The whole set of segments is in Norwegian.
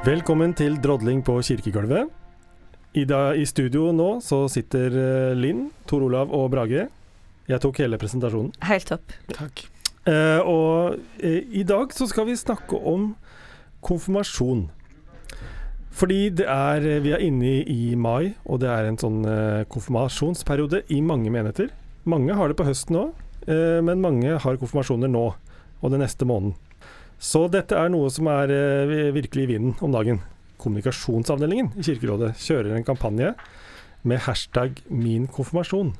Velkommen til drodling på kirkegulvet. I, da, I studio nå så sitter eh, Linn, Tor Olav og Brage. Jeg tok hele presentasjonen. Helt topp. Takk. Eh, og eh, i dag så skal vi snakke om konfirmasjon. Fordi det er, eh, vi er inne i, i mai, og det er en sånn eh, konfirmasjonsperiode i mange menigheter. Mange har det på høsten òg, eh, men mange har konfirmasjoner nå og den neste måneden. Så dette er noe som er eh, virkelig i vinden om dagen. Kommunikasjonsavdelingen i Kirkerådet kjører en kampanje med hashtag 'min konfirmasjon'.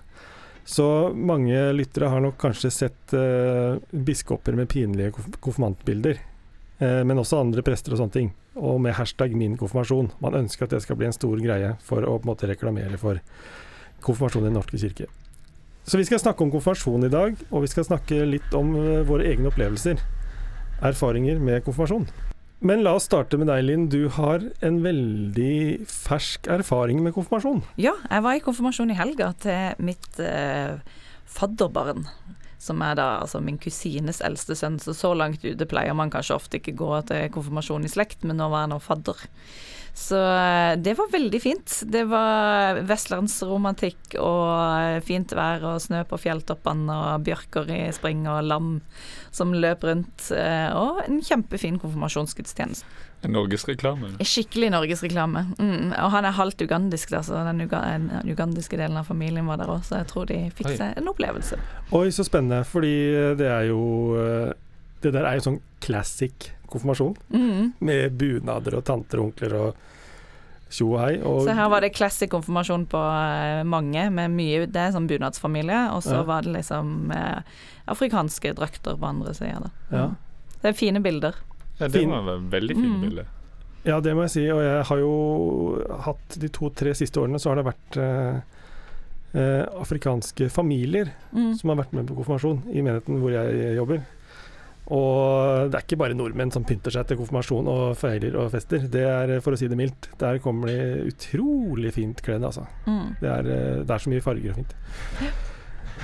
Så mange lyttere har nok kanskje sett eh, biskoper med pinlige konf konfirmantbilder. Eh, men også andre prester og sånne ting. Og med hashtag 'min konfirmasjon'. Man ønsker at det skal bli en stor greie for å på en måte reklamere for konfirmasjon i Den norske kirke. Så vi skal snakke om konfirmasjon i dag, og vi skal snakke litt om eh, våre egne opplevelser. Erfaringer med konfirmasjon. Men la oss starte med deg, Linn. Du har en veldig fersk erfaring med konfirmasjon. Ja, jeg var i konfirmasjon i helga til mitt eh, fadderbarn. Som er da altså min kusines eldste sønn, så så langt ute pleier man kanskje ofte ikke gå til konfirmasjon i slekt, men nå var jeg nå fadder. Så eh, det var veldig fint. Det var vestlandsromantikk og fint vær og snø på fjelltoppene og bjørker i spring og lam som løp rundt. eh, Og en kjempefin konfirmasjonsgudstjeneste. En norgesreklame. Skikkelig norgesreklame. Mm. Og han er halvt ugandisk, da, så den, uga den ugandiske delen av familien var der òg, så jeg tror de fikk seg en opplevelse. Oi, så spennende. Fordi det er jo eh, Det der er jo sånn classic konfirmasjon. Mm. Med bunader og tanter og onkler og tjo og hei. Og Så her var det classic konfirmasjon på eh, mange, med mye Det er sånn bunadsfamilie, og så Ja. var det liksom eh, afrikanske drakter på andre sida, da. ja. Det er fine bilder. Ja, det Fin. var veldig fint Mm. bilde. ja, det må jeg si. Og jeg har jo hatt de to-tre siste årene så har det vært eh, eh, afrikanske familier Mm. som har vært med på konfirmasjon i menigheten hvor jeg jobber. Og det er ikke bare nordmenn som pynter seg til konfirmasjon og feirer og fester. Det er, for å si det mildt, der kommer de utrolig fint kledd, altså. Mm. Det er, eh, det er så mye farger og fint.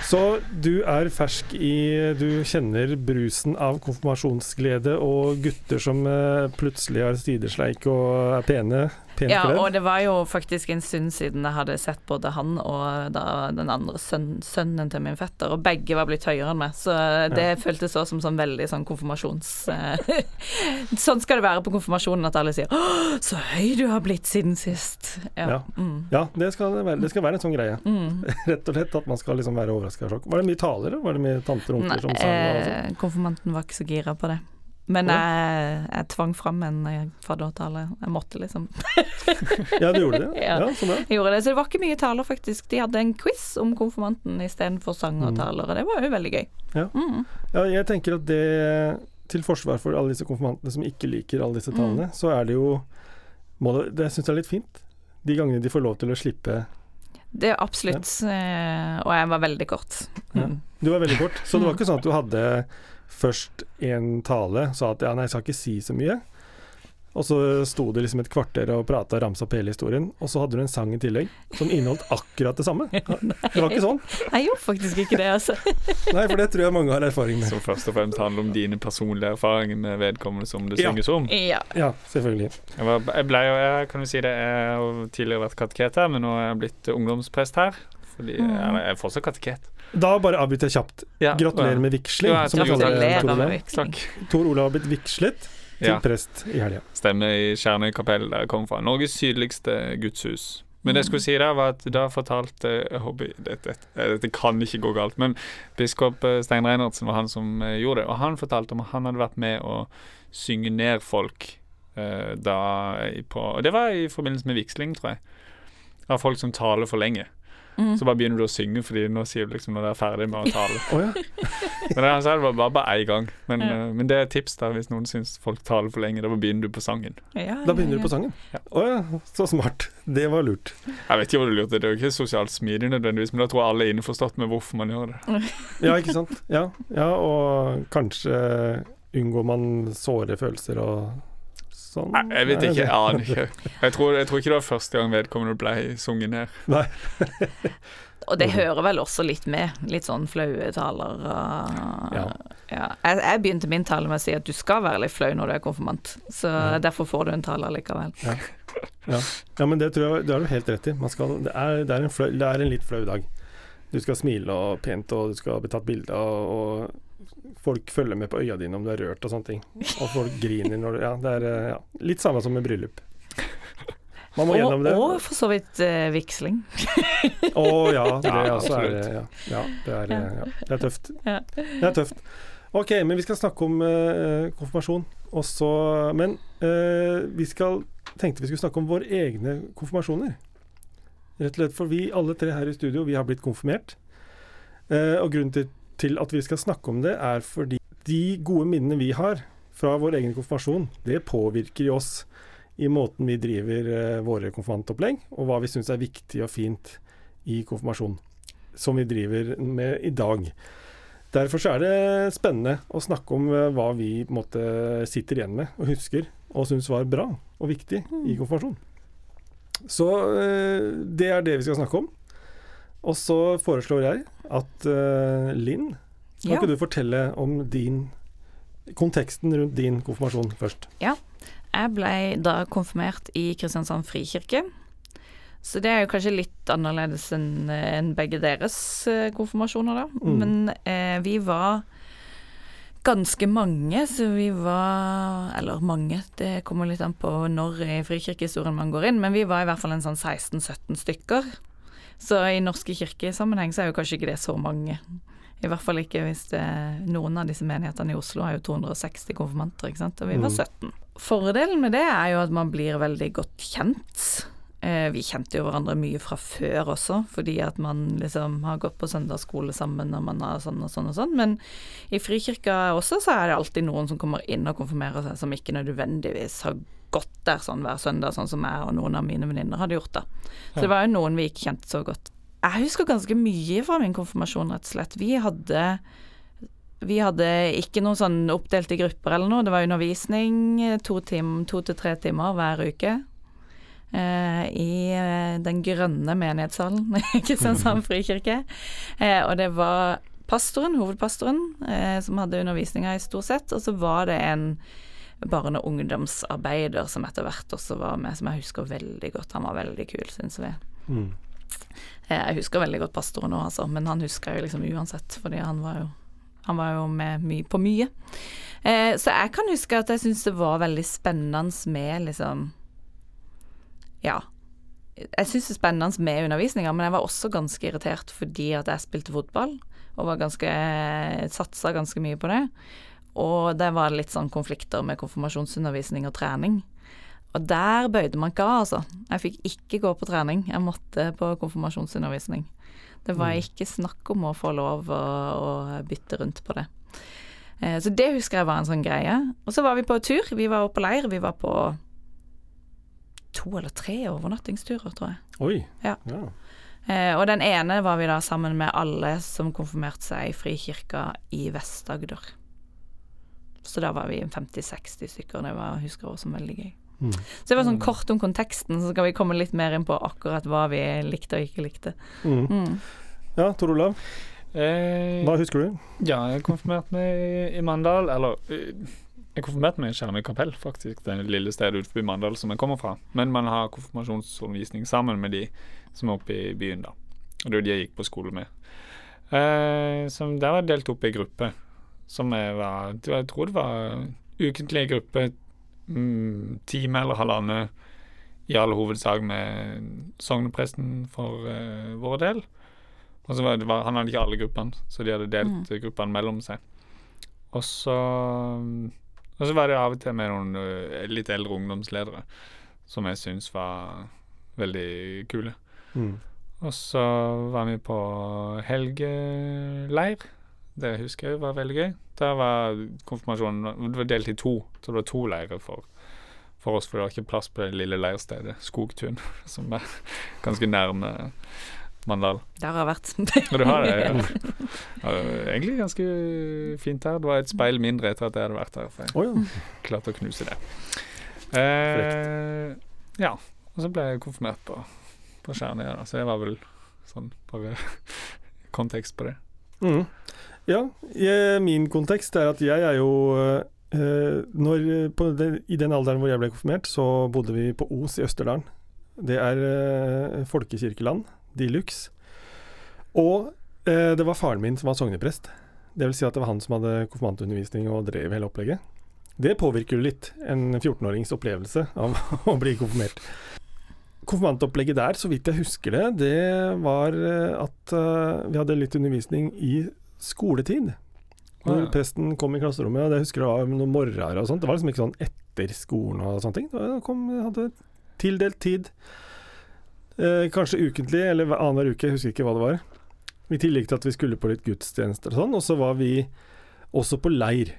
Så du er fersk i Du kjenner brusen av konfirmasjonsglede og gutter som eh, plutselig har sidesleik og er pene. Ja, kledd. og det var jo faktisk en stund siden jeg hadde sett både han og den andre sønn, sønnen til min fetter, og begge var blitt høyere enn meg, så det føltes også som sånn veldig sånn konfirmasjons... eh, sånn skal det være på konfirmasjonen, at alle sier 'Å, så høy du har blitt siden sist'. Ja. Ja. Mm. Ja, det skal være, det skal være en sånn greie. Mm. Rett og slett at man skal liksom være overraska sjokk. Var det mye taler, eller var det mye tanter og onkler som sang? eh, konfirmanten var ikke så gira på det. Men jeg, jeg tvang fram en eh, faddertale. Jeg måtte liksom. Ja, du gjorde det? Ja. Ja, så bra. Jeg gjorde det. Så det var ikke mye taler, faktisk. De hadde en quiz om konfirmanten istedenfor sang og Mm. taler, og det var jo veldig gøy. Ja. Mm. Ja, jeg tenker at det Til forsvar for alle disse konfirmantene som ikke liker alle disse Mm. talene, så er det jo må det, Det syns jeg er litt fint. De gangene de får lov til å slippe Det er absolutt. ja. Og jeg var veldig kort. Ja. Du var veldig kort, så det var ikke sånn at du hadde først en tale, sa at ja, nei, jeg skal ikke si så mye. Og så sto de liksom et kvarter og prata og ramsa opp hele historien, og så hadde du en sang i tillegg som inneholdt akkurat det samme. Det var ikke sånn. Jeg gjorde faktisk ikke det, altså. Nei, for det tror jeg mange har erfaring med. Som først og fremst handler om dine personlige erfaringer med vedkommende som det Ja. synges om. Ja. Ja, selvfølgelig. Jeg, var, jeg ble jo, jeg kan jo si det, jeg har tidligere vært kateket her, men nå er jeg blitt ungdomsprest her. Fordi Mm. jeg, er fortsatt kateket. Da bare avbryter jeg kjapt. Ja, Gratulerer med. Ja, vigsling. Tor Olav har blitt vigslet til Ja. prest i helga. Stemmer i Skjernøy kapell, der jeg kom fra. Norges sydligste gudshus. Men det jeg skulle si der, var at da fortalte jeg håper, dette, dette kan ikke gå galt, men biskop eh, Stein Reinertsen var han som eh, gjorde det. Og han fortalte om at han hadde vært med å synge ned folk eh, da på Og det var i forbindelse med vigsling, tror jeg. Av folk som taler for lenge. Mm. Så bare begynner du å synge, fordi nå sier du liksom når du er ferdig med å tale. oh, ja. Men det han sa det var bare, bare én gang. Men, Ja. uh, men det er et tips der hvis noen syns folk taler for lenge. Da begynner du på sangen. Ja, Da begynner ja, du på sangen? Ja. Å ja, så smart. Det var lurt. Jeg vet ikke hva du lurte, det er jo ikke sosialt smidig nødvendigvis, men da tror jeg alle er innforstått med hvorfor man gjør det. Ja, ikke sant. Ja, ja og kanskje unngår man såre følelser og sånn. Nei, jeg vet ikke, jeg aner ikke. Jeg tror, jeg tror ikke det var første gang vedkommende ble sunget ned. Nei. Og det hører vel også litt med. Litt sånn flaue taler Ja. Ja, jeg, jeg begynte min tale med å si at du skal være litt flau når du er konfirmant, så Ja. derfor får du en tale likevel. Ja, ja men det tror jeg det har du helt rett i. Man skal, det, er, det, er en flau, det er en litt flau dag. Du skal smile og pent, og du skal bli tatt bilde av, og folk følger med på øya dine om du er rørt og sånne ting. Og folk griner når du Ja, det er eh, ja, litt samme som med bryllup. Man må Og, gjennom det. og for så vidt eh, vigsling. Å ja, det Ja, altså er ja, ja, det er, Ja. ja, det er tøft. Ja. Det er tøft. Ok, men vi skal snakke om eh, konfirmasjon også. Men eh, vi skal tenkte vi skulle snakke om våre egne konfirmasjoner. Rett og slett for vi alle tre her i studio, vi har blitt konfirmert. Eh, og grunnen til, til at vi skal snakke om det, er fordi de gode minnene vi har fra vår egen konfirmasjon, det påvirker jo oss i måten vi driver eh, våre konfirmantopplegg, og hva vi syns er viktig og fint i konfirmasjon, som vi driver med i dag. Derfor så er det spennende å snakke om eh, hva vi måte sitter igjen med og husker, og syns var bra og viktig i konfirmasjon. Så eh, det er det vi skal snakke om. Og så foreslår jeg at eh, Linn, kan Ja. ikke du fortelle om din konteksten rundt din konfirmasjon først? Ja. Jeg ble da konfirmert i Kristiansand frikirke. Så det er jo kanskje litt annerledes enn enn begge deres eh, konfirmasjoner, da. Mm. Men eh, vi var ganske mange, så vi var Eller mange, det kommer litt an på når i frikirkehistorien man går inn, men vi var i hvert fall en sånn 16-17 stykker. Så i norske kirkesammenheng så er jo kanskje ikke det så mange. I hvert fall ikke hvis det Noen av disse menighetene i Oslo har jo 260 konfirmanter, ikke sant, og vi var Mm. 17. Fordelen med det er jo at man blir veldig godt kjent. Eh, vi kjente jo hverandre mye fra før også, fordi at man liksom har gått på søndagsskole sammen og man har sånn og sånn og sånn. Men i frikirka også så er det alltid noen som kommer inn og konfirmerer seg, som ikke nødvendigvis har gått der sånn hver søndag, sånn som jeg og noen av mine venninner hadde gjort da. Så det var jo noen vi ikke kjente så godt. Jeg husker ganske mye fra min konfirmasjon, rett og slett. Vi hadde vi hadde ikke noen sånn oppdelte grupper eller noe. Det var undervisning to, time, to til tre timer hver uke. Eh, I eh, den grønne menighetssalen i Kristiansand frikirke. Eh, og det var pastoren, hovedpastoren, eh, som hadde undervisninga i stort sett. Og så var det en barne- og ungdomsarbeider som etter hvert også var med, som jeg husker veldig godt. Han var veldig kul, syns vi. Mm. Jeg husker veldig godt pastoren nå, altså, men han husker jeg jo liksom uansett, fordi han var jo, han var jo med my på mye. Eh, så jeg kan huske at jeg syntes det var veldig spennende med liksom Ja. Jeg syns det er spennende med undervisninga, men jeg var også ganske irritert fordi at jeg spilte fotball, og var ganske satsa ganske mye på det. Og det var litt sånn konflikter med konfirmasjonsundervisning og trening. Og der bøyde man ikke av, altså. Jeg fikk ikke gå på trening, jeg måtte på konfirmasjonsundervisning. Det var Mm. ikke snakk om å få lov å, å bytte rundt på det. Eh, så det husker jeg var en sånn greie. Og så var vi på tur, vi var på leir. Vi var på to eller tre overnattingsturer, tror jeg. Oi. Ja. ja. Eh, og den ene var vi da sammen med alle som konfirmerte seg i Frikirka i Vest-Agder. Så da var vi 50-60 stykker, det var, husker jeg også som veldig gøy. Mm. Så det var sånn kort om konteksten, så skal vi komme litt mer inn på akkurat hva vi likte og ikke likte. Mm. Mm. Ja, Tor Olav, Eh, hva husker du? ja, jeg konfirmerte meg i- i Mandal. Eller eh, jeg konfirmerte meg i Skjermøy kapell, faktisk. Det lille stedet utenfor Mandal som jeg kommer fra. Men man har konfirmasjonsundervisning sammen med de som er oppe i byen, da. Og det er jo de jeg gikk på skole med. Eh, som der var jeg delt opp i gruppe. Som jeg var Jeg tror det var ukentlig gruppe, mm, time eller halvannen, i all hovedsak med sognepresten for eh, vår del. Og så var det, var, Han hadde ikke alle gruppene, så de hadde delt Mm. gruppene mellom seg. Og så Og så var det av og til med noen litt eldre ungdomsledere som jeg syns var veldig kule. Mm. Og så var vi på helgeleir. Det husker jeg var veldig gøy. Der var konfirmasjonen Det var delt i to, så det var to leirer for, for oss, for det var ikke plass på det lille leirstedet Skogtun, som er ganske nærme Mandal. Der har jeg vært. Du har det? Ja. Ja, det var egentlig ganske fint her. Det var et speil mindre etter at jeg hadde vært her, for jeg Å ja. klarte å knuse det. Eh, ja. Og så ble jeg konfirmert på, på Skjernøya, så det var vel sånn bare kontekst på det. Mm. Ja, jeg, min kontekst er at jeg er jo eh, når, på den, I den alderen hvor jeg ble konfirmert, så bodde vi på Os i Østerdalen. Det er eh, folkekirkeland de luxe. Og eh, det var faren min som var sogneprest. Det vil si at det var han som hadde konfirmantundervisning og drev hele opplegget. Det påvirker jo litt en 14-årings opplevelse av å bli konfirmert. Konfirmantopplegget der, så vidt jeg husker det, det var eh, at uh, vi hadde litt undervisning i skoletid. Når presten kom i klasserommet, og det husker jeg var noen morgener og sånt. Det var liksom ikke sånn etter skolen og sånne ting. Det kom, hadde tildelt tid. Eh, kanskje ukentlig, eller hver- annenhver uke, jeg husker ikke hva det var. I tillegg til at vi skulle på litt gudstjenester og sånn. Og så var vi også på leir.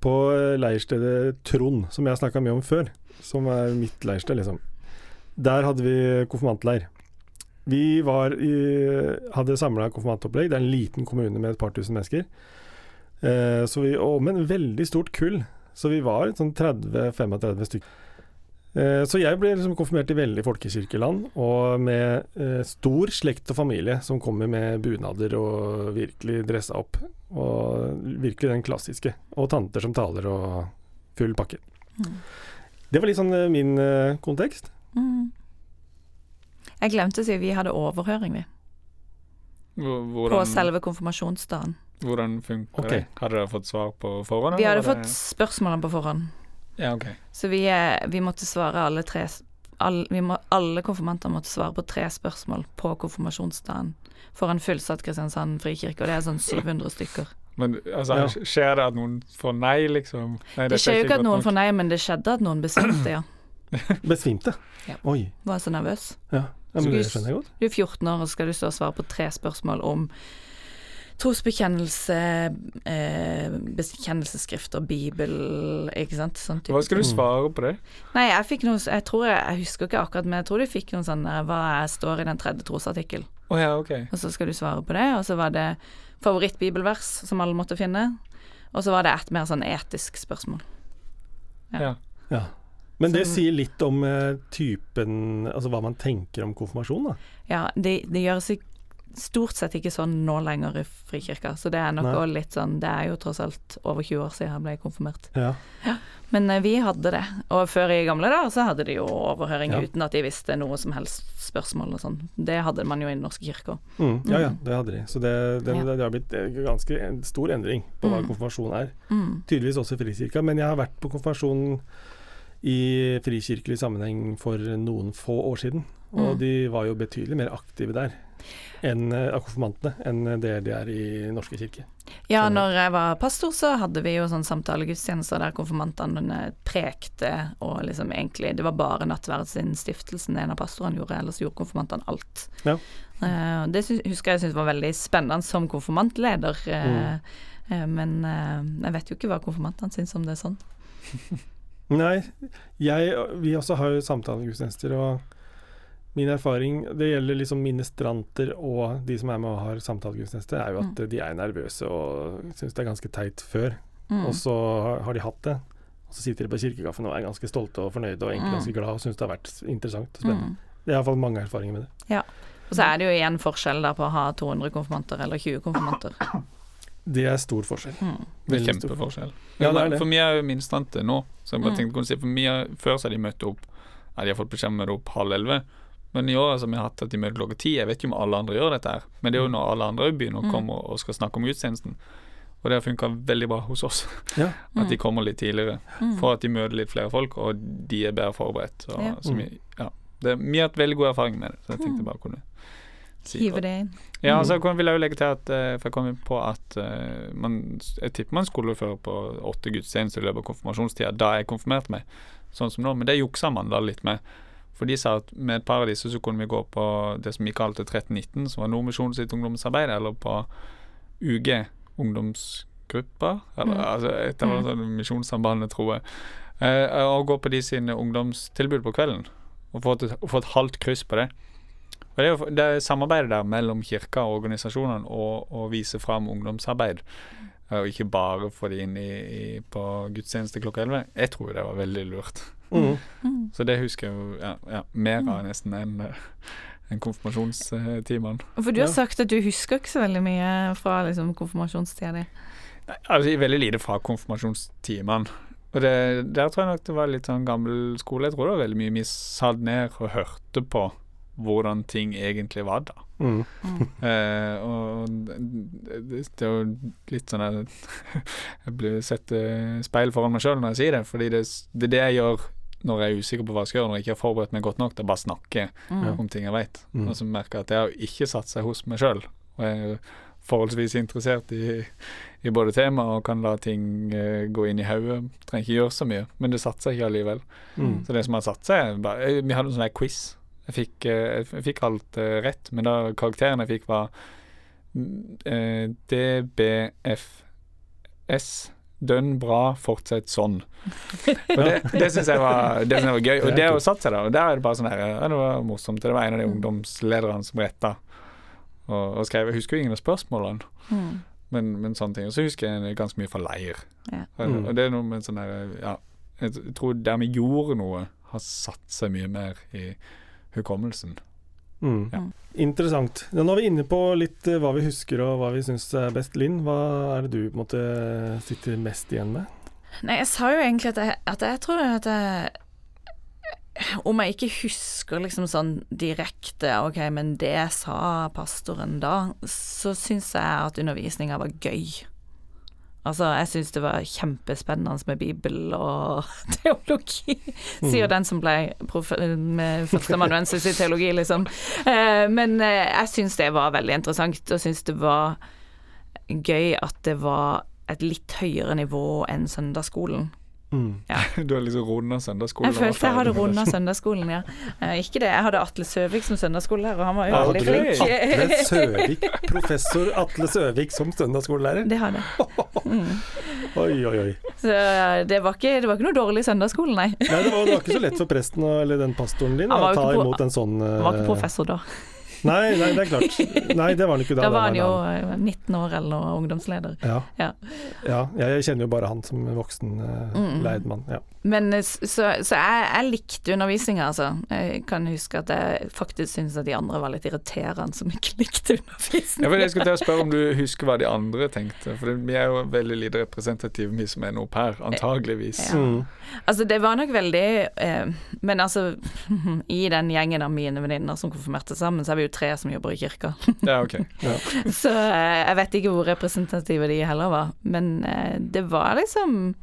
På eh, leirstedet Trond, som jeg snakka mye om før. Som er mitt leirsted, liksom. Der hadde vi konfirmantleir. Vi var i, hadde samla konfirmantopplegg. Det er en liten kommune med et par tusen mennesker. Eh, så vi, og, men veldig stort kull. Så vi var sånn 30-35 stykker. Eh, så jeg ble liksom konfirmert i veldig folkekirkeland, og med eh, stor slekt og familie som kommer med bunader og virkelig dressa opp. Og virkelig den klassiske. Og tanter som taler og full pakke. Mm. Det var litt sånn eh, min eh, kontekst. Mm. Jeg glemte å si vi hadde overhøring, vi. Hvordan, På selve konfirmasjonsdagen. hvordan funker okay. det? Hadde dere fått svar på forhånd? Vi hadde fått spørsmålene på forhånd. Ja, okay. Så vi, vi måtte svare alle tre alle, vi må, Alle konfirmanter måtte svare på tre spørsmål på konfirmasjonsdagen for en fullsatt Kristiansand frikirke, og det er sånn 700 stykker. Men altså, Ja. skjer det at noen får nei, liksom? Nei, Det er skjer jo ikke at noen nok. får nei, men det skjedde at noen besvimte, ja. Besvimte. Ja. Oi. Var så nervøs. Ja. ja, men Så det skjønner jeg godt. Du er 14 år, og skal du stå og svare på tre spørsmål om trosbekjennelse, eh, bibel, ikke sant. Sånn type Hva skal du Mm. svare på det? Nei, jeg fikk noe Jeg tror jeg, jeg husker ikke akkurat, men jeg tror du fikk noe sånn eh, Hva jeg står i den tredje trosartikkel. Oh, ja, okay. Og så skal du svare på det, og så var det favorittbibelvers som alle måtte finne. Og så var det et mer sånn etisk spørsmål. Ja. Ja. Ja. Men det sier litt om eh, typen Altså hva man tenker om konfirmasjon, da. Ja, det, det gjøres ikke stort sett ikke sånn nå lenger i Frikirka, så det er nok også litt sånn Det er jo tross alt over 20 år siden jeg ble konfirmert. Ja. Men eh, vi hadde det. Og før i gamle dager så hadde de jo overhøring Ja. uten at de visste noe som helst spørsmål og sånn. Det hadde man jo i Den norske kirke òg. Mm, ja, ja, Mm. det hadde de. Så det, det, Ja. det har blitt ganske stor endring på hva Mm. konfirmasjon er. Mm. Tydeligvis også i Frikirka. Men jeg har vært på konfirmasjon i frikirkelig sammenheng for noen få år siden. Og Mm. de var jo betydelig mer aktive der enn eh, av konfirmantene enn det de er i norske kirke. Ja, Så- når jeg var pastor, så hadde vi jo sånn samtalegudstjenester der konfirmantene prekte, og liksom egentlig Det var bare nattverdsinnstiftelsen en av pastorene gjorde, ellers gjorde konfirmantene alt. Ja. Uh, det husker jeg syntes var veldig spennende som konfirmantleder, uh, Mm. uh, men jeg vet jo ikke hva konfirmantene syns om det er sånn. Nei, jeg, vi også har jo samtalegudstjenester, og min erfaring Det gjelder liksom ministranter og de som er med og har samtalegudstjeneste, er jo at de er nervøse og syns det er ganske teit før. Mm. Og så har- de hatt det. Og så sitter de på kirkekaffen og er ganske stolte og fornøyde og egentlig Mm. ganske glad og syns det har vært interessant og spennende. Mm. Jeg har iallfall mange erfaringer med det. Ja. Og så er det jo igjen forskjell da på å ha 200 konfirmanter eller 20 konfirmanter. Det er stor forskjell. Mm. Det er Veldig kjempeforskjell. Ja, det er det. For vi er jo minstante nå, så jeg bare Mm. tenkte å si, for vi har, før så har de møtt opp ja, De har fått beskjed om å møte opp halv elleve. Men i år altså, vi har hatt at de møter klokka ti. Jeg vet ikke om alle andre gjør dette her, men det er jo når alle andre begynner å Mm. komme og, skal snakke om gudstjenesten. Og det har funka veldig bra hos oss. Ja. At de Mm. kommer litt tidligere. For at de møter litt flere folk, og de er bedre forberedt. Så, Ja. så vi, ja. det, vi har hatt veldig god erfaring med det, så jeg tenkte bare bare kunne Hive det inn. ja, Mm. så kan- vil jeg jo legge til at eh, For jeg kom på at eh, man, Jeg tipper man skulle føre på åtte gudstjenester i løpet av konfirmasjonstida da jeg konfirmerte meg, sånn som nå. Men det juksa man da litt med. For de sa at med et par av disse så kunne vi gå på det som vi kalte 1319, som var Nordmisjonen sitt ungdomsarbeid, eller på UG ungdomsgrupper, eller Mm. altså et eller annet sånt Misjonssambandet, tror jeg. Eh, og gå på de sine ungdomstilbud på kvelden, og få et, få et halvt kryss på det. Og det er jo det er samarbeidet der mellom kirka og organisasjonene og å vise fram ungdomsarbeid. eh, Og ikke bare få det inn i, i, på gudstjeneste klokka 11. Jeg tror det var veldig lurt. Mm. Mm. Så det husker jeg jo ja, ja, mer av nesten enn eh, enn konfirmasjonstimene. For du har Ja. sagt at du husker ikke så veldig mye fra liksom, konfirmasjonstida di. Nei, Altså veldig lite fra konfirmasjonstimene. Og det, der tror jeg nok det var litt sånn gammel skole. Jeg tror det var veldig mye vi satt ned og hørte på hvordan ting egentlig var da. Mm. Eh, og det, det er jo litt sånn at Jeg blir sett eh, speil foran meg sjøl når jeg sier det, fordi det, det er det jeg gjør når jeg er usikker på hva jeg skal gjøre, når jeg ikke har forberedt meg godt nok til å bare snakke Mm. om ting jeg vet. Mm. Og så merker jeg at det har ikke satt seg hos meg sjøl. Og jeg er jo forholdsvis interessert i, i både tema og kan la ting uh, gå inn i hodet. Trenger ikke gjøre så mye, men det satte seg ikke allikevel. Mm. Så det som har satt seg er bare, eh, Vi hadde en sånn quiz. Jeg fikk, eh, jeg fikk alt eh, rett, men da karakteren jeg fikk, var mm, eh, DBFS. Dønn bra, fortsett sånn. Og det, det syns jeg, jeg var gøy. Og det satt seg, da. Og der er det bare sånn her Det var morsomt. Det var en av de ungdomslederne som retta og, og skrev. Jeg husker jo ingen av spørsmålene, Mm. men, men sånne ting. Og så husker jeg ganske mye fra leir. Ja. Mm. og det er noe med sånn her, Ja, jeg tror der vi gjorde noe, har satt seg mye mer i hukommelsen. Mm. Ja. Interessant. Ja, nå er vi inne på litt eh, hva vi husker og hva vi syns er best. Linn, hva er det du på en måte sitter mest igjen med? Nei, jeg sa jo egentlig at jeg, at jeg tror at jeg Om jeg ikke husker liksom sånn direkte Ok, men det sa pastoren da, så syns jeg at undervisninga var gøy. Altså, jeg syns det var kjempespennende med Bibel og teologi, sier den som ble med førsteamanuensis i teologi, liksom. Eh, men eh, jeg syns det var veldig interessant, og syns det var gøy at det var et litt høyere nivå enn søndagsskolen. Mm. Du har liksom runda søndagsskolen. Jeg følte jeg hadde runda søndagsskolen, ja. Eh, ikke det, jeg hadde Atle Søvik som søndagsskolelærer, og han var jo veldig flink. Atle Søvik, professor Atle Søvik som søndagsskolelærer. Det hadde jeg. Mm. Oi, oi, oi. Så eh, det var, ikke, det var ikke noe dårlig søndagsskole, nei. Nei, det var, det var ikke så lett for presten eller den pastoren din å ta imot en sånn eh, Han var ikke professor da. Nei, nei, det er klart. Nei, det var han ikke da. Da var han jo en annen. eh, 19 år eller noe, ungdomsleder. ja. Ja. ja. Jeg kjenner jo bare han som voksen uh, Mm. leidmann. Ja. Men eh, så, så jeg, jeg likte undervisninga, altså. Jeg kan huske at jeg faktisk syntes at de andre var litt irriterende som ikke likte Ja, undervisninga. Ja, jeg skulle til å spørre om du husker hva de andre tenkte. For vi er jo veldig lite representative, vi som er nå per, antageligvis. Ja. Mm. Altså, det var nok veldig eh, Men altså, i den gjengen av mine venninner som konfirmerte sammen, så er vi jo tre som jobber i kirka. Ja, ok. så eh, jeg vet ikke hvor representative de heller var. Men eh, det var liksom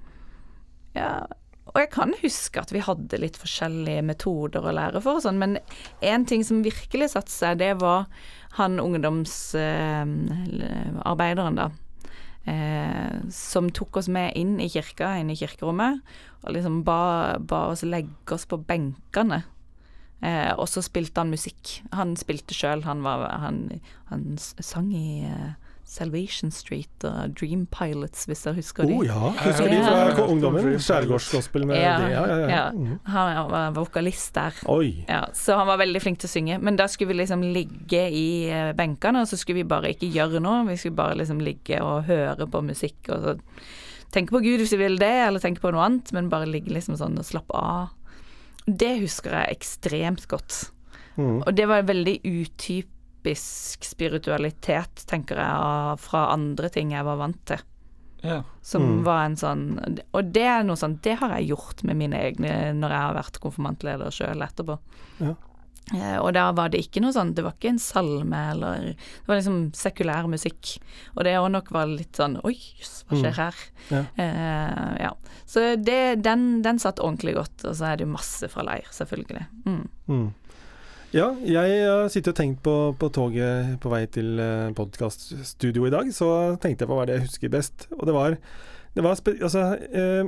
Ja. Og jeg kan huske at vi hadde litt forskjellige metoder å lære for og sånn, men én ting som virkelig satte seg, det var han ungdomsarbeideren, da. Eh, som tok oss med inn i kirka, inn i kirkerommet, og liksom ba, ba oss legge oss på benkene. Eh, og så spilte han musikk. Han spilte sjøl, han, han, han sang i eh, Salvation Street og Dream Pilots, hvis dere husker de. Oh ja, husker de Ja. fra ungdommen? Skjærgårdsgospel med Ja, det? Ja, ja, ja. ja. Mm. Han var vokalist der. Oi. Ja, så han var veldig flink til å synge. Men da skulle vi liksom ligge i eh, benkene, og så skulle vi bare ikke gjøre noe. Vi skulle bare liksom ligge og høre på musikk og så tenke på Gud hvis vi vil det, eller tenke på noe annet, men bare ligge liksom sånn og slappe av. Det husker jeg ekstremt godt. Mm. Og det var veldig utypisk spiritualitet, tenker jeg, fra andre ting jeg var vant til. Ja. Som Mm. var en sånn Og det er noe sånn Det har jeg gjort med mine egne når jeg har vært konfirmantleder sjøl etterpå. Ja. Eh, og da var det ikke noe sånn Det var ikke en salme eller Det var liksom sekulær musikk. Og det òg nok var litt sånn Oi, jøss, hva skjer Mm. her? Ja. Eh, ja. Så det, den, den satt ordentlig godt. Og så er det jo masse fra leir, selvfølgelig. Mm. Ja, jeg har sittet og tenkt på, på toget på vei til eh, podkaststudio i dag, så tenkte jeg på hva det jeg husker best. Og det var, det var altså, eh,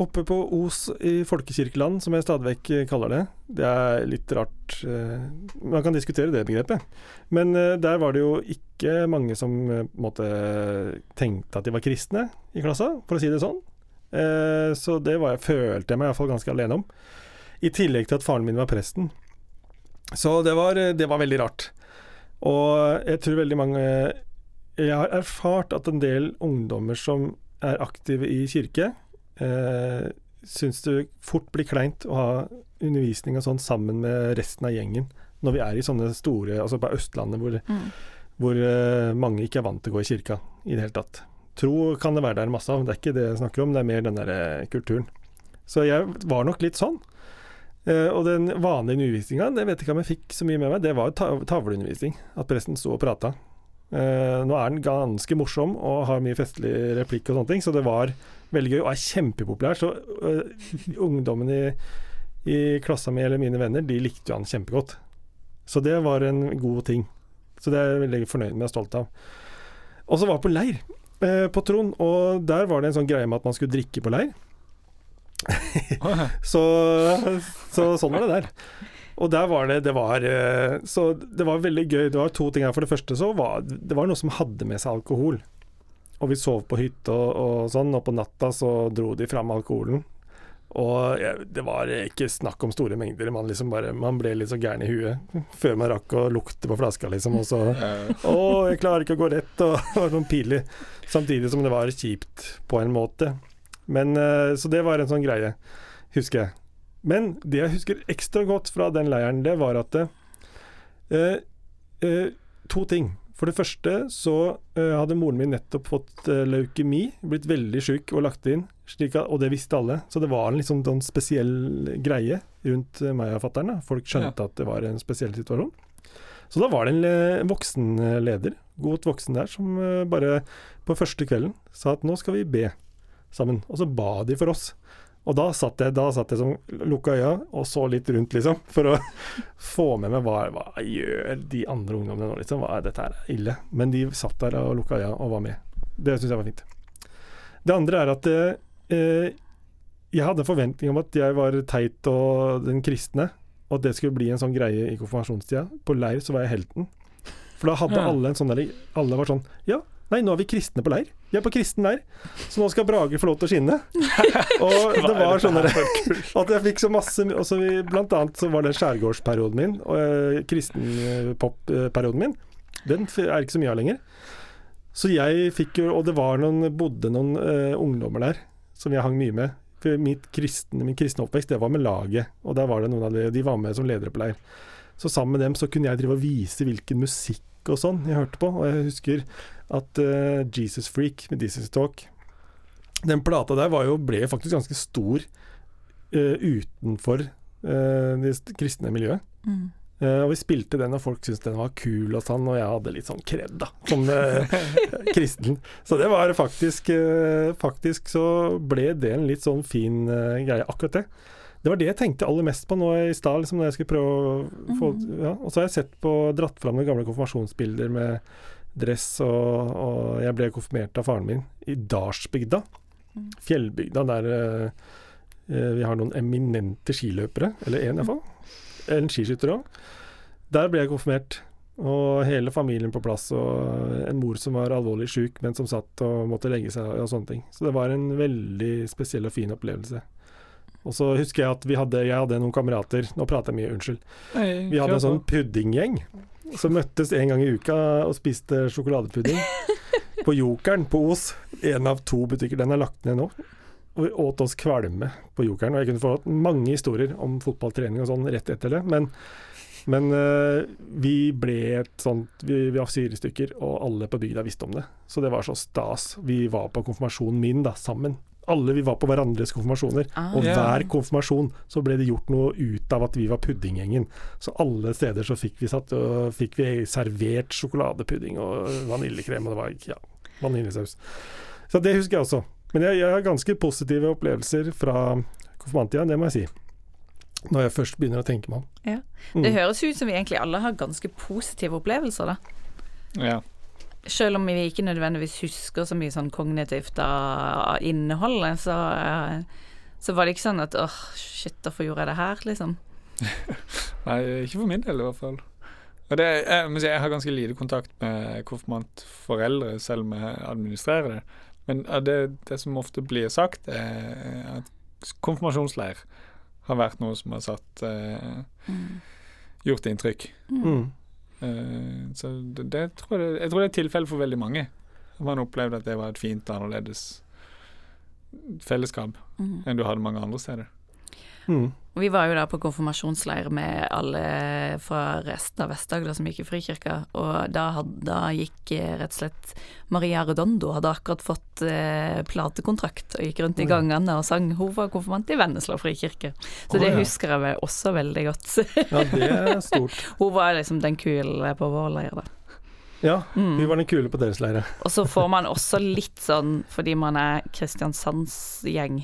oppe på Os i folkekirkeland, som jeg stadig vekk eh, kaller det. Det er litt rart eh, Man kan diskutere det begrepet. Men eh, der var det jo ikke mange som eh, på tenkte at de var kristne i klassa, for å si det sånn. Så det var jeg, følte jeg meg iallfall ganske alene om. I tillegg til at faren min var presten. Så det var, det var veldig rart. Og jeg tror veldig mange Jeg har erfart at en del ungdommer som er aktive i kirke, eh, syns det fort blir kleint å ha undervisning og sånn sammen med resten av gjengen når vi er i sånne store Altså på Østlandet hvor, Mm. hvor eh, mange ikke er vant til å gå i kirka i det hele tatt. Tro kan det være der masse av, det er ikke det jeg snakker om, det er mer den der eh, kulturen. Så jeg var nok litt sånn. Eh, og den vanlige undervisninga, det vet ikke om jeg fikk så mye med meg, det var ta tavleundervisning. At presten sto og prata. Eh, nå er den ganske morsom og har mye festlig replikk og sånne ting, så det var veldig gøy og er kjempepopulær. Så eh, ungdommen i, i klassa mi eller mine venner, de likte jo han kjempegodt. Så det var en god ting. Så det er jeg veldig fornøyd med og stolt av. Og så var jeg på leir eh, på Trond, og der var det en sånn greie med at man skulle drikke på leir. Så, så sånn var det der. Og der var det Det var eh, Så det var veldig gøy. Det var to ting her. For det første så var det var noe som hadde med seg alkohol. Og vi sov på hytte og, og sånn, og på natta så dro de fram alkoholen. Og ja, det var ikke snakk om store mengder. Man, liksom bare, man ble litt så gæren i huet før man rakk å lukte på flaska, liksom. Og så Å, jeg klarer ikke å gå rett, og var sånn pinlig. Samtidig som det var kjipt på en måte. Men eh, Så det var en sånn greie, husker jeg. Men det jeg husker ekstra godt fra den leiren, det var at eh, eh, To ting. For det første så eh, hadde moren min nettopp fått eh, leukemi, blitt veldig syk og lagt inn, at, og det visste alle. Så det var en liksom sånn spesiell greie rundt eh, meg og fatter'n. Folk skjønte at det var en spesiell situasjon. Så da var det en voksen leder, godt voksen der, som bare på første kvelden sa at nå skal vi be sammen. Og så ba de for oss. Og da satt jeg, da satt jeg som lukka øya og så litt rundt, liksom, for å få med meg hva, hva gjør de andre ungdommene nå, liksom. Hva er dette her er ille. Men de satt der og lukka øya og var med. Det syns jeg var fint. Det andre er at eh, eh, jeg hadde forventning om at jeg var teit og den kristne, og at det skulle bli en sånn greie i konfirmasjonstida. På leir så var jeg helten. For da hadde Ja. alle en sånn der Alle var sånn Ja, nei, nå er vi kristne på leir. Vi er på kristen leir, så nå skal Brage få lov til å skinne. og det var sånn at jeg fikk så masse og så vi, Blant annet så var det skjærgårdsperioden min, og kristenpopperioden min. Den er ikke så mye av lenger. Så jeg fikk jo Og det var noen, bodde noen uh, ungdommer der som jeg hang mye med. For mitt kristne, min kristne oppvekst, det var med laget. Og der var det noen av de, de var med som ledere på leir. Så sammen med dem så kunne jeg drive og vise hvilken musikk og sånn jeg hørte på. Og jeg husker at uh, Jesus Freak med Jesus Talk Den plata der var jo, ble faktisk ganske stor uh, utenfor uh, det kristne miljøet. Mm. Og vi spilte den, og folk syntes den var kul og sånn, og jeg hadde litt sånn kred, da, som kristen. Så det var faktisk Faktisk så ble det en litt sånn fin greie, akkurat det. Det var det jeg tenkte aller mest på nå i stad, liksom, når jeg skulle prøve å få ja. Og så har jeg sett på, dratt fram noen gamle konfirmasjonsbilder med dress, og, og jeg ble konfirmert av faren min i Dalsbygda. Mm. Fjellbygda, der eh, eh, vi har noen eminente skiløpere, eller én iallfall. En skiskytter òg. Der ble jeg konfirmert. Og hele familien på plass, og en mor som var alvorlig syk, men som satt og måtte legge seg og sånne ting. Så det var en veldig spesiell og fin opplevelse. Og så husker jeg at vi hadde, jeg hadde noen kamerater Nå prater jeg mye, unnskyld. Vi hadde en sånn puddinggjeng som møttes en gang i uka og spiste sjokoladepudding. På Jokeren på Os. En av to butikker. Den er lagt ned nå. Og vi åt oss kvalme på Jokeren. Og jeg kunne fått mange historier om fotballtrening og sånn rett etter det. Men, men uh, vi ble et sånt Vi, vi var fire stykker, og alle på bygda visste om det. Så det var så stas. Vi var på konfirmasjonen min da, sammen. Alle vi var på hverandres konfirmasjoner. Ah. Og yeah. hver konfirmasjon så ble det gjort noe ut av at vi var puddinggjengen. Så alle steder så fikk vi, satt, og fikk vi servert sjokoladepudding og vaniljekrem, og det var ja, vaniljesaus. Så det husker jeg også. Men jeg, jeg har ganske positive opplevelser fra konfirmanttida, det må jeg si. Når jeg først begynner å tenke meg om. Ja. Mm. Det høres ut som vi egentlig alle har ganske positive opplevelser, da. Ja. Selv om vi ikke nødvendigvis husker så mye sånn kognitivt av innholdet, så, eh, så var det ikke sånn at åh, shit, hvorfor gjorde jeg det her, liksom. Nei, ikke for min del i hvert fall. Og det, jeg, jeg har ganske lite kontakt med konfirmantforeldre, selv om jeg administrerer det. Men det, det som ofte blir sagt, er at konfirmasjonsleir har vært noe som har satt eh, gjort inntrykk. Mm. Eh, så det, det tror jeg, jeg tror det er tilfelle for veldig mange. Man opplevde at det var et fint, annerledes fellesskap Mm. enn du hadde mange andre steder. Mm. Og Vi var jo da på konfirmasjonsleir med alle fra resten av Vest-Agder som gikk i Frikirka, og da, hadde, da gikk eh, rett og slett Maria Redondo hadde akkurat fått eh, platekontrakt og gikk rundt i gangene og sang. Hun var konfirmant i Vennesla frikirke, så oh, det ja. husker jeg også veldig godt. Ja, det er stort. Hun var liksom den kule på vår leir, da. Ja, Mm. vi var den kule på deres leire. Og så får man også litt sånn, fordi man er Kristiansands gjeng,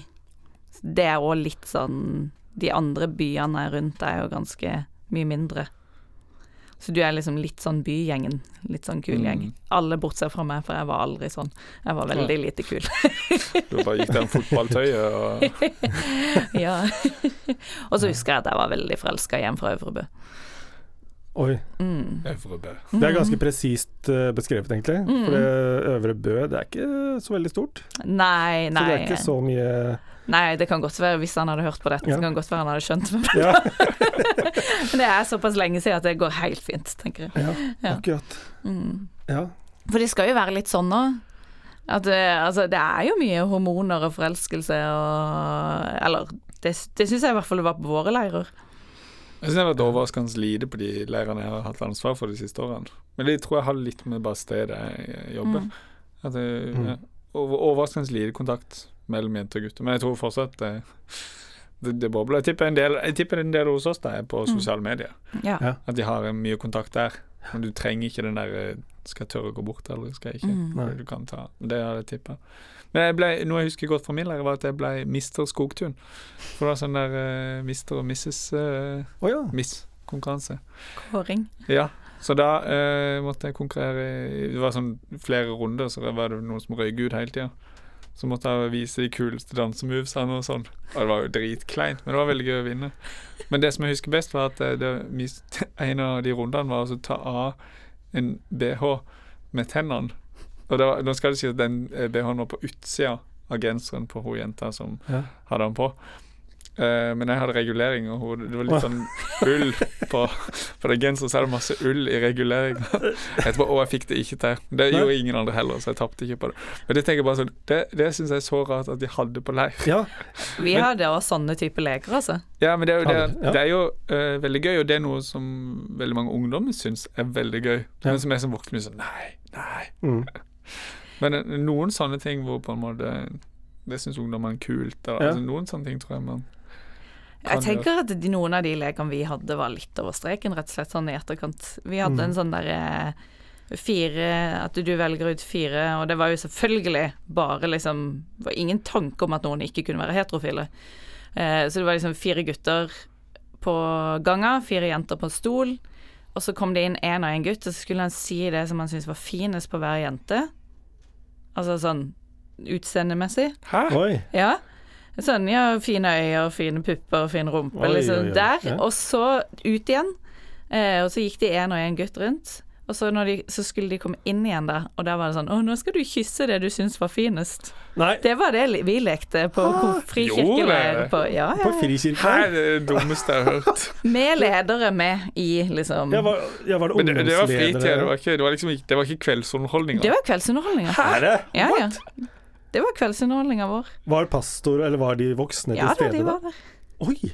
det er òg litt sånn De andre byene rundt er jo ganske mye mindre. Så du er liksom litt sånn bygjengen. Litt sånn kul gjeng. Mm. Alle bortsett fra meg, for jeg var aldri sånn. Jeg var veldig lite kul. Du bare gikk den fotballtøyet og ja. Og så husker jeg at jeg var veldig forelska hjem fra Øvrebø. Oi. Mm. Øvrebø. Det er ganske presist eh, beskrevet, egentlig. Mm. For det Øvre Bø, det er ikke så veldig stort. Nei, Så det er ikke så mye Nei, det kan godt være, hvis han hadde hørt på dette, Ja. så kan det godt være han hadde skjønt meg. Ja, Men det er såpass lenge siden at det går helt fint, tenker jeg. ja Ja. akkurat. Mm. Ja. For det skal jo være litt sånn nå. At eh, altså, det er jo mye hormoner og forelskelse og Eller det, det syns jeg i hvert fall det var på våre leirer. Jeg synes det har vært overraskende lite på de leirene jeg har hatt ansvar for de siste årene. Men det tror jeg har litt med bare stedet jeg jobber. Mm. At jeg, Mm. ja, overraskende lite kontakt mellom jenter og gutter. Men jeg tror fortsatt det, det, det bobler. Jeg tipper en del, jeg tipper en del hos oss da er på Mm. sosiale medier. Ja. At de har eh, mye kontakt der. Men du trenger ikke den der eh, Skal jeg tørre å gå bort, eller skal jeg ikke? Mm. Du kan ta Det hadde jeg tippa. Men jeg ble, noe jeg husker godt fra min lærer, var at jeg ble mister Skogtun. For det var sånn der uh, mister og misses uh, oh, ja. miss-konkurranse. Kåring. Ja, så da uh, måtte jeg konkurrere Det var sånn flere runder, så var det noen som røyk ut hele tida. Så måtte jeg vise de kuleste dansemovesene og sånn. Og det var jo dritkleint, men det var veldig gøy å vinne. Men det som jeg husker best, var at det, en av de rundene var å ta av en BH med tennene. Og det var, nå skal det si at den eh, BH-en var på utsida av genseren på hun jenta som ja. hadde den på. Uh, men jeg hadde regulering, og hun, det var litt sånn ull på, på den genseren. Så er det masse ull i reguleringa. Etterpå å, jeg fikk det ikke til. Det Nei. gjorde ingen andre heller, så jeg tapte ikke på det. Men det tenker jeg bare sånn Det, det syns jeg er så rart at de hadde på leir. ja. Vi Men- hadde også sånne type leker, altså. Ja, men det er jo, det, ja. det er jo uh, veldig gøy, og det er noe som veldig mange ungdommer syns er veldig gøy. Ja. Men som er som voksne blir sånn Nei, nei. Mm. Men eh, noen sånne ting hvor på en måte Det syns ungdommen er kult. Ja. altså, noen sånne ting tror jeg man Jeg tenker at de, noen av de lekene vi hadde, var litt over streken, rett og slett sånn i etterkant. Vi hadde Mm. en sånn derre fire At du velger ut fire, og det var jo selvfølgelig bare liksom Det var ingen tanke om at noen ikke kunne være heterofile. Eh, så det var liksom fire gutter på ganga, fire jenter på stol. Og så kom det inn én og én gutt, og så skulle han si det som han syntes var finest på hver jente. Altså sånn utseendemessig. Hæ? Oi. Ja. Sånn, ja, fine øyne, fine pupper, fin rumpe, Oi, liksom oi, oi. der. Ja. Og så ut igjen. Eh, og så gikk de én og én gutt rundt. Og så, når de, så skulle de komme inn igjen da, og da var det sånn Å, nå skal du kysse det du syns var finest. Nei, Det var det vi lekte på Ah, frikirkeleir. På, ja, ja, på frikirkeleir? Det er det dummeste jeg har hørt. Med ledere med i, liksom. Ja, var, ja, var det Men det, det var ungdomsledere? fritid, det var ikke, det var liksom det var ikke kveldsunderholdninga. Det var kveldsunderholdninga. Er det? Ja, ja. Det var kveldsunderholdninga vår. Var pastor, eller var de voksne Ja til da, Ja da, de var der. Oi!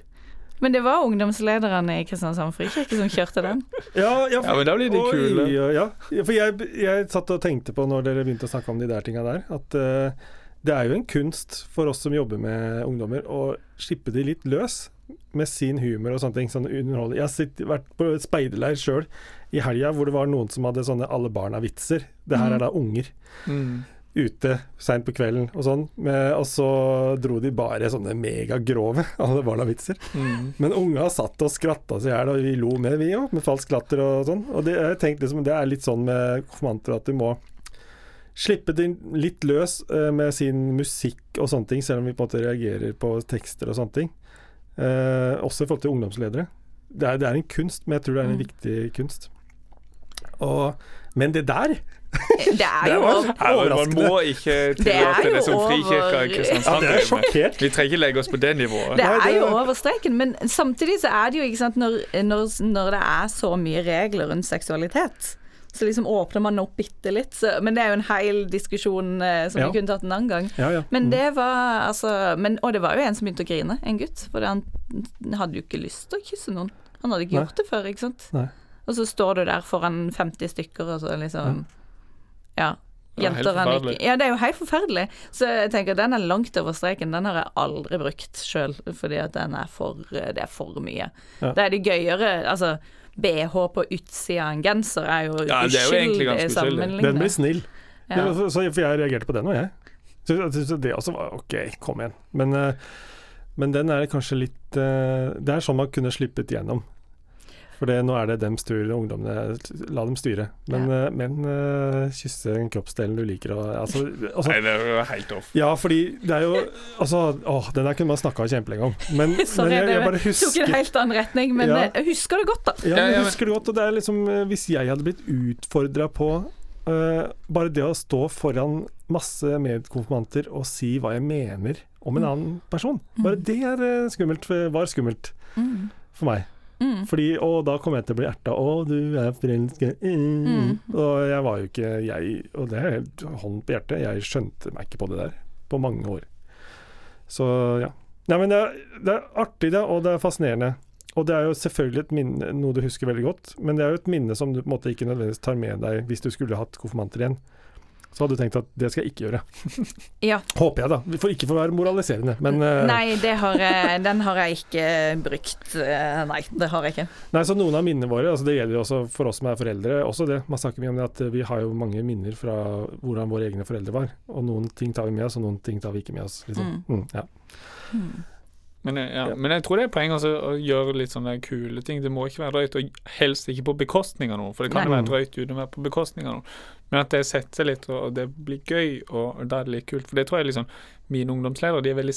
Men det var ungdomslederne i Kristiansand frikirke som kjørte den. Ja, ja, Ja, men da blir de kule. Ja, ja. For jeg, jeg satt og tenkte på når dere begynte å snakke om de der tinga der, at uh, det er jo en kunst for oss som jobber med ungdommer, å slippe de litt løs med sin humor og sånne ting. Sånn. Jeg har sitt, vært på speiderleir sjøl i helga hvor det var noen som hadde sånne alle barna-vitser. Det her Mm. er da unger. Mm. Ute seint på kvelden og sånn. Med, og så dro de bare sånne megagrove alle barna-vitser. Mm. Men unga satt og skratta seg i hjel, og vi lo med, vi òg, med falsk latter og sånn. Og det, jeg tenkte liksom, det er litt sånn med konfirmanter at du må slippe det litt løs eh, med sin musikk og sånne ting, selv om vi på en måte reagerer på tekster og sånne ting. Eh, også i forhold til ungdomsledere. Det er, det er en kunst, men jeg tror det er en Mm. viktig kunst. Og, men det der Det er jo man Overraskende. må ikke Det er tillate det, jo som frikirka i Ja, Kristiansand. Vi trenger ikke legge oss på det nivået. Det er jo over streken, men samtidig så er det jo, ikke sant, når, når, når det er så mye regler rundt seksualitet, så liksom åpner man opp bitte litt. Så, men det er jo en hel diskusjon eh, som Ja. vi kunne tatt en annen gang. Ja, ja. Men Mm. det var altså men, Og det var jo en som begynte å grine, en gutt. For han hadde jo ikke lyst til å kysse noen. Han hadde ikke Nei. gjort det før, ikke sant. Nei. Og så står du der foran 50 stykker, og så liksom Ja. Er Jenter han ikke. Ja, det er jo helt forferdelig. Så jeg tenker den er langt over streken. Den har jeg aldri brukt sjøl, fordi at den er for Det er for mye. Ja. Det er det gøyere Altså, BH på utsida av en genser er jo Ja, uskyldig i sammenlignet. Den blir snill. Ja. Ja, så, så, for jeg reagerte på den òg, jeg. Så, så, så det også var OK, kom igjen. Men, eh, men den er kanskje litt eh, Det er sånn man kunne slippet gjennom. For det, nå er det dem tur, ungdommene. La dem styre. Men, ja. men uh, kysse den kroppsdelen du liker og altså, altså, Nei, det er jo helt off. Ja, fordi det er jo Altså, åh, den der kunne man snakka kjempelenge om. Men, Sorry, men jeg, jeg det husker tok en helt annen retning, men Ja. jeg husker det godt, da. Ja, jeg husker det godt. Og det er liksom eh, Hvis jeg hadde blitt utfordra på uh, bare det å stå foran masse medkonfirmanter og si hva jeg mener om en Mm. annen person, bare det er eh, skummelt, var skummelt Mm. for meg. Mm. Fordi, og da kom jeg til å bli erta. 'Å, du er forelsket'. Mm. Mm. Og jeg var jo ikke jeg Og det er helt hånd på hjertet. Jeg skjønte meg ikke på det der på mange år. Så ja. Nei, men det er, det er artig, det, og det er fascinerende. Og det er jo selvfølgelig et minne, noe du husker veldig godt, men det er jo et minne som du på en måte ikke nødvendigvis tar med deg hvis du skulle hatt konfirmanter igjen. Så hadde du tenkt at det skal jeg ikke gjøre. Ja. Håper jeg, da. For ikke for å være moraliserende, men eh, Nei, det har jeg, den har jeg ikke brukt. Eh, Nei, det har jeg ikke. Nei, så noen av minnene våre, altså det gjelder jo også for oss som er foreldre, også det. Man snakker mye om det at vi har jo mange minner fra hvordan våre egne foreldre var. Og noen ting tar vi med oss, og noen ting tar vi ikke med oss. Liksom. Mm, ja. Mm. Men, jeg- ja. Men jeg tror det er poeng altså, å gjøre litt sånne kule ting. Det må ikke være drøyt, og helst ikke på bekostning av noen. For det kan jo være drøyt uten å være på bekostning av noen. Men at det setter litt, og det blir gøy, og da er det litt kult. For det tror jeg liksom Mine ungdomsledere de er veldig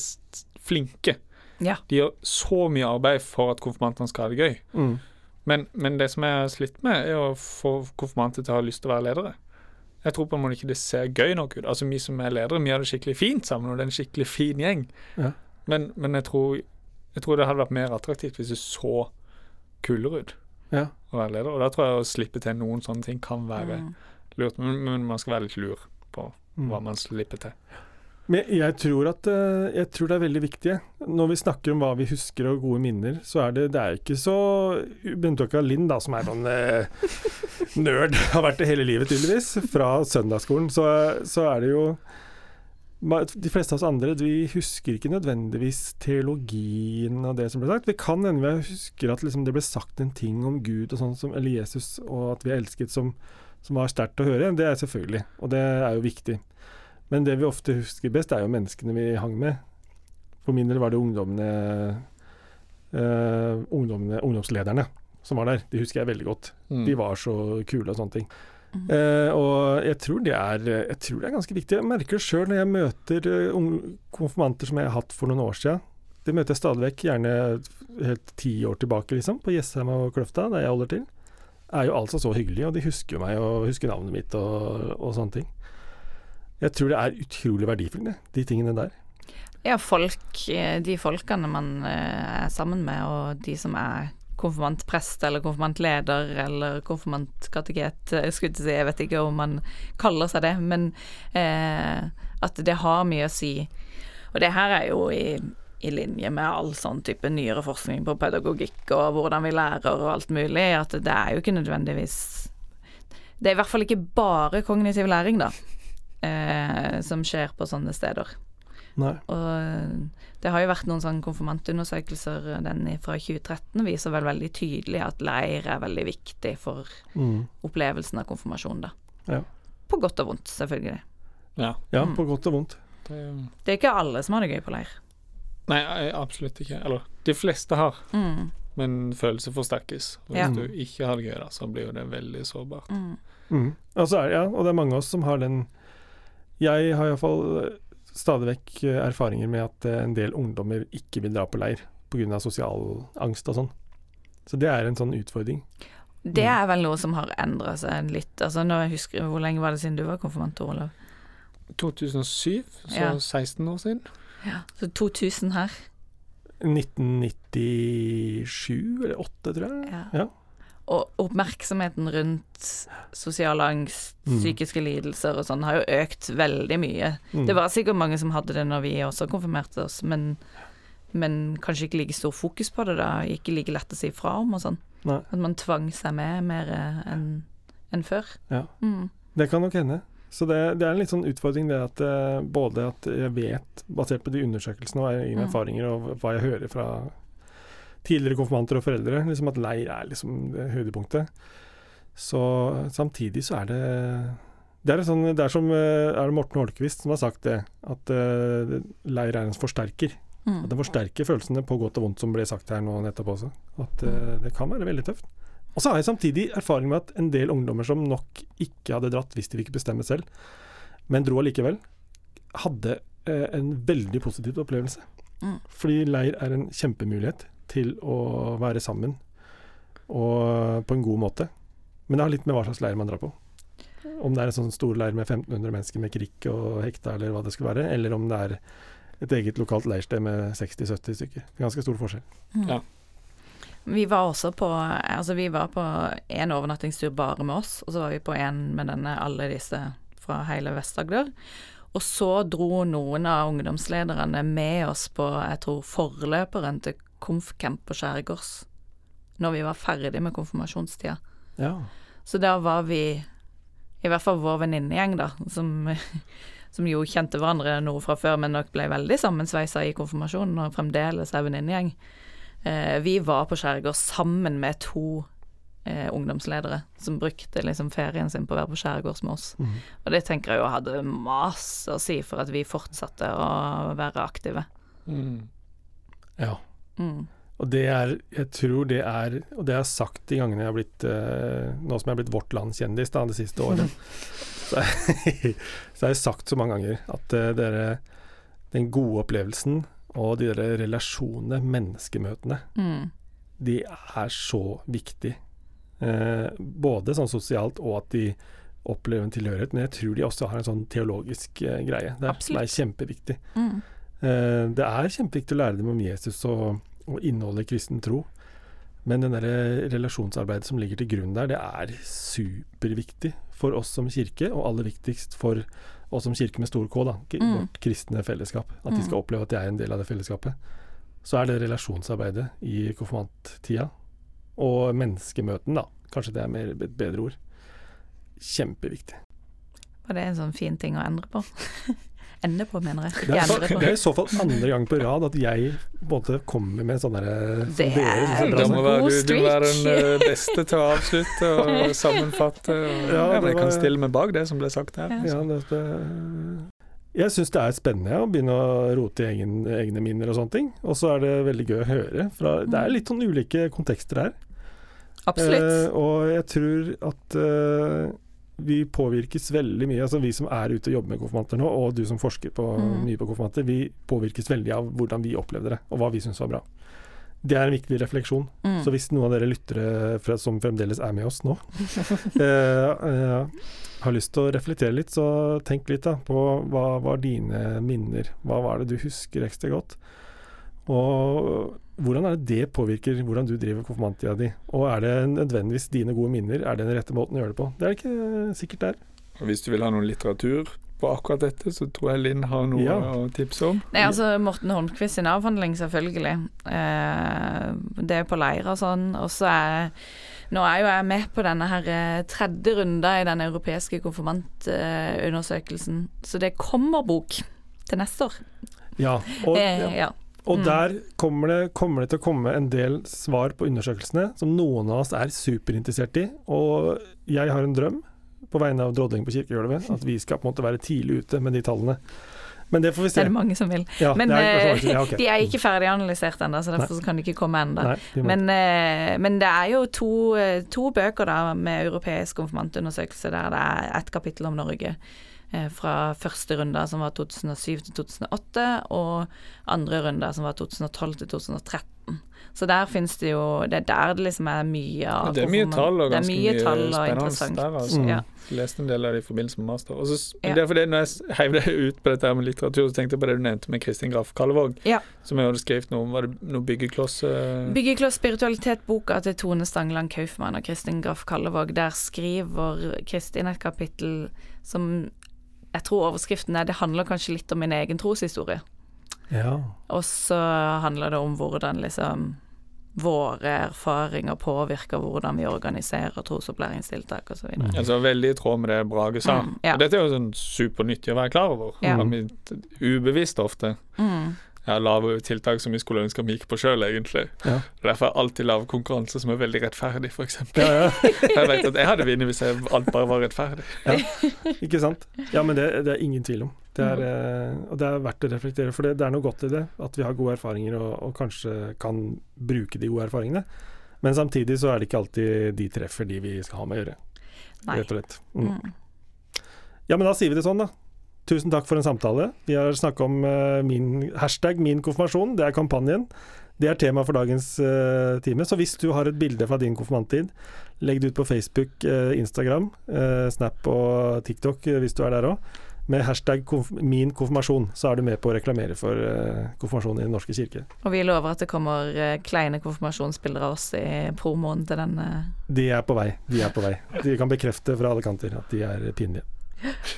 flinke. Ja. De gjør så mye arbeid for at konfirmantene skal ha det gøy. Mm. Men, men det som jeg har slitt med, er å få konfirmanter til å ha lyst til å være ledere. Jeg tror på en måte ikke det ser gøy nok ut. Altså Vi som er ledere, vi har det skikkelig fint sammen, og det er en skikkelig fin gjeng. Ja. Men, men jeg, tror, jeg tror det hadde vært mer attraktivt hvis du så kulere ut ja. å være leder. Og da tror jeg å slippe til noen sånne ting kan være Mm. lurt. Men, men man skal være litt lur på Mm. hva man slipper til. Men jeg tror at eh, Jeg tror det er veldig viktig. Når vi snakker om hva vi husker og gode minner, så er det Det er ikke så Bent Åka Lind, da, som er sånn eh, nerd, har vært det hele livet, tydeligvis, fra søndagsskolen, så, så er det jo de fleste av oss andre vi husker ikke nødvendigvis teologien og det som ble sagt. Vi kan hende vi husker at liksom det ble sagt en ting om Gud og sånn som, eller Jesus, og at vi er elsket som, som var sterkt å høre. Det er selvfølgelig, og det er jo viktig. Men det vi ofte husker best, er jo menneskene vi hang med. For min del var det ungdommene, eh, ungdommene ungdomslederne som var der. De husker jeg veldig godt. Mm. De var så kule og sånne ting. Mm. Og jeg tror, er, jeg tror det er ganske viktig. Jeg merker det sjøl når jeg møter eh, unge konfirmanter som jeg har hatt for noen år siden. Det møter jeg stadig vekk, gjerne helt ti år tilbake, liksom, på Jessheim og Kløfta, der jeg holder til. Er jo altså så hyggelige, og de husker jo meg og husker navnet mitt og, og sånne ting. Jeg tror det er utrolig verdifullt, de tingene der. Ja, folk, eh, de folkene man er sammen med, og de som er konfirmantprest eller konfirmantleder eller konfirmantkateget, Jeg skulle jeg si, jeg vet ikke om man kaller seg det, men eh, at det har mye å si. Og det her er jo i, i linje med all sånn type nyere forskning på pedagogikk og hvordan vi lærer og alt mulig, at det er jo ikke nødvendigvis Det er i hvert fall ikke bare kognitiv læring, da, eh, som skjer på sånne steder. Nei. Og det har jo vært noen sånne konfirmantundersøkelser, den fra 2013 viser vel veldig tydelig at leir er veldig viktig for Mm. opplevelsen av konfirmasjon, da. Ja. På godt og vondt, selvfølgelig. Ja. Ja, Mm. på godt og vondt. Det, Det er ikke alle som har det gøy på leir. nei, absolutt ikke. Eller de fleste har, Mm, men følelser forsterkes. Og Ja. Hvis du ikke har det gøy, da, så blir jo det veldig sårbart. mm, Mm. Og, så det- ja, og det er mange av oss som har den Jeg har iallfall stadig vekk eh, erfaringer med at eh, en del ungdommer ikke vil dra på leir pga. sosial angst og sånn. Så det er en sånn utfordring. Det er vel noe som har endra seg litt. Altså, nå husker Hvor lenge var det siden du var konfirmant, Olav? 2007, så Ja. 16 år siden. Ja. Så 2000 her. 1997 eller 8, tror jeg. Ja. Ja. Og oppmerksomheten rundt sosial angst, Mm. psykiske lidelser og sånn har jo økt veldig mye. Mm. Det var sikkert mange som hadde det når vi også konfirmerte oss, men men kanskje ikke like stor fokus på det, da. Ikke like lett å si fra om og sånn. Nei. At man tvang seg med mer eh, enn enn før. Ja. Mm. Det kan nok hende. Så det, det er en litt sånn utfordring det at eh, både at jeg vet, basert på de undersøkelsene og egne Mm. erfaringer og hva jeg hører fra tidligere konfirmanter og foreldre, liksom at leir er liksom det høydepunktet. Så samtidig så er det det er, sånn, det er som eh, er det Morten Holkvist som har sagt det, at eh, leir er en forsterker. Mm. At den forsterker følelsene på godt og vondt, som ble sagt her nå nettopp også. At eh, det kan være veldig tøft. Og så har jeg samtidig erfaring med at en del ungdommer som nok ikke hadde dratt hvis de fikk bestemme selv, men dro allikevel, hadde en veldig positiv opplevelse. Mm. Fordi leir er en kjempemulighet til å være sammen, og på en god måte. Men det har litt med hva slags leir man drar på. Om det er en sånn stor leir med 1500 mennesker med krikk og hekta, eller hva det skulle være, eller om det er et eget lokalt leirsted med 60-70 stykker. Ganske stor forskjell. Mm. Ja. Vi var også på Altså, vi var på en overnattingstur bare med oss, og så var vi på en med denne alle disse fra hele Vest-Agder. Og så dro noen av ungdomslederne med oss på, jeg tror, forløperen til konfcamp på Skjærgårds. Når vi var ferdig med konfirmasjonstida. Ja. Så da var vi, i hvert fall vår venninnegjeng, da, som, som jo kjente hverandre noe fra før, men nok ble veldig sammensveisa i konfirmasjonen, og fremdeles er venninnegjeng. Eh, vi var på Skjærgård sammen med to eh, ungdomsledere som brukte liksom ferien sin på å være på skjærgårds med oss. Mm. Og det tenker jeg jo hadde masse å si for at vi fortsatte å være aktive. Mm. ja. Mm. Og det er, jeg tror det er, og det har jeg sagt de gangene jeg har blitt eh, Nå som jeg har blitt Vårt Land-kjendis det siste året, så, jeg, så har jeg sagt så mange ganger at eh, dere Den gode opplevelsen og de der relasjonene, menneskemøtene, Mm. de er så viktig. Eh, både sånn sosialt og at de opplever en tilhørighet, men jeg tror de også har en sånn teologisk greie der som er kjempeviktig. Mm. Eh, det er kjempeviktig å lære dem om Jesus og, og inneholder kristen tro. Men den der relasjonsarbeidet som ligger til grunn der, det er superviktig for oss som kirke, og aller viktigst for oss som kirke med stor K, da, Mm. vårt kristne fellesskap. At de Mm. skal oppleve at de er en del av det fellesskapet. Så er det relasjonsarbeidet i konfirmanttida, og menneskemøten, da, kanskje det er mer, et bedre ord, kjempeviktig. Og det en sånn fin ting å endre på. Ende på, mener jeg. Det er, så, det er i så fall andre gang på rad at jeg både kommer med sånne derre som Det er Da må være, du, du må være den eh, beste til å avslutte og sammenfatte. Og, Ja, ja, jeg kan stille meg bak det som ble sagt her. Ja. Ja, det, det, jeg syns det er spennende å begynne å rote i egen, egne minner og sånne ting. Og så er det veldig gøy å høre. Fra, det er litt sånn ulike kontekster her. Absolutt. Eh, og jeg tror at eh, vi påvirkes veldig mye, altså vi som er ute og jobber med konfirmanter nå, og du som forsker på, Mm. mye på konfirmanter, vi påvirkes veldig av hvordan vi opplevde det, og hva vi syns var bra. Det er en viktig refleksjon. Mm. Så hvis noen av dere lyttere fra, som fremdeles er med oss nå, eh, eh, har lyst til å reflektere litt, så tenk litt da på hva var dine minner? Hva var det du husker ekstra godt? Og hvordan er det det påvirker hvordan du driver konfirmanttida di? Og er det nødvendigvis dine gode minner? Er det den rette måten å gjøre det på? Det er ikke sikkert det er. Hvis du vil ha noe litteratur på akkurat dette, så tror jeg Linn har noe Ja. å tipse om. Nei, altså Morten Holmquist sin avhandling, selvfølgelig. Eh, det er på leir og sånn. Og så er Nå er jo jeg med på denne her eh, tredje runda i den europeiske konfirmantundersøkelsen, så det kommer bok til neste år. Ja, og, Eh, ja. ja. Og Mm. der kommer det, kommer det til å komme en del svar på undersøkelsene som noen av oss er superinteressert i. Og jeg har en drøm på vegne av drodling på kirkegulvet, at vi skal på en måte være tidlig ute med de tallene. Men det får vi se. Det er det mange som vil. Ja, Men er kanskje eh, ja, okay. de er ikke ferdig analysert ennå, så derfor Nei. kan de ikke komme ennå. Men, eh, men det er jo to, eh, to bøker da med europeisk konfirmantundersøkelse der det er ett kapittel om Norge. Eh, Fra første runde, som var 2007 til 2008, og andre runde, som var 2012 til 2013. Så der finnes det jo Det er der det liksom er mye av det er mye tall og det ganske mye mye spennende der, altså. Mm. Ja. Leste en del av det i forbindelse med master. Og så, Ja. Det er fordi når jeg heiv deg ut på dette her med litteratur, så tenkte jeg på det du nevnte med Kristin Graff Kallevåg, Ja. som jeg hadde skrevet noe om. Var det noe byggekloss uh... Byggekloss spiritualitet-boka til Tone Stangeland Kaufmann og Kristin Graff Kallevåg. Der skriver Kristin et kapittel som jeg tror overskriften er 'Det handler kanskje litt om min egen troshistorie'. Ja. Og så handler det om hvordan liksom våre erfaringer påvirker hvordan vi organiserer trosopplæringstiltak osv. Mm. Altså Veldig i tråd med det Brage sa. Mm, ja. Og dette er jo sånn supernyttig å være klar over. Ja. Ubevisst ofte. Mm. Jeg har lave tiltak som vi skulle ønske vi gikk på sjøl, egentlig. Ja. Derfor har jeg alltid lav konkurranse som er veldig rettferdig, f.eks. Ja, ja. Jeg vet at jeg hadde vunnet hvis jeg alt bare var rettferdig. Ikke sant? Ja, men det, det er ingen tvil om. Det er, eh, og det er verdt å reflektere, for det, det er noe godt i det. At vi har gode erfaringer og, og kanskje kan bruke de gode erfaringene. Men samtidig så er det ikke alltid de treffer de vi skal ha med å gjøre, Nei. rett og slett. Mm. Mm. Ja, men da sier vi det sånn, da. Tusen takk for en samtale. Vi har snakka om eh, min hashtag min konfirmasjon, det er kampanjen. Det er tema for dagens uh, time. Så hvis du har et bilde fra din konfirmanttid, legg det ut på Facebook, uh, Instagram, uh, Snap og TikTok hvis du er der òg. Med hashtag konf min konfirmasjon, så er du med på å reklamere for konfirmasjonen i Den norske kirke. Og vi lover at det kommer kleine konfirmasjonsbilder av oss i promoen til den. De er på vei. De er på vei. De kan bekrefte fra alle kanter at de er pinlige.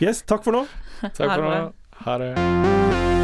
Yes, takk for nå. Takk for nå. Ha det.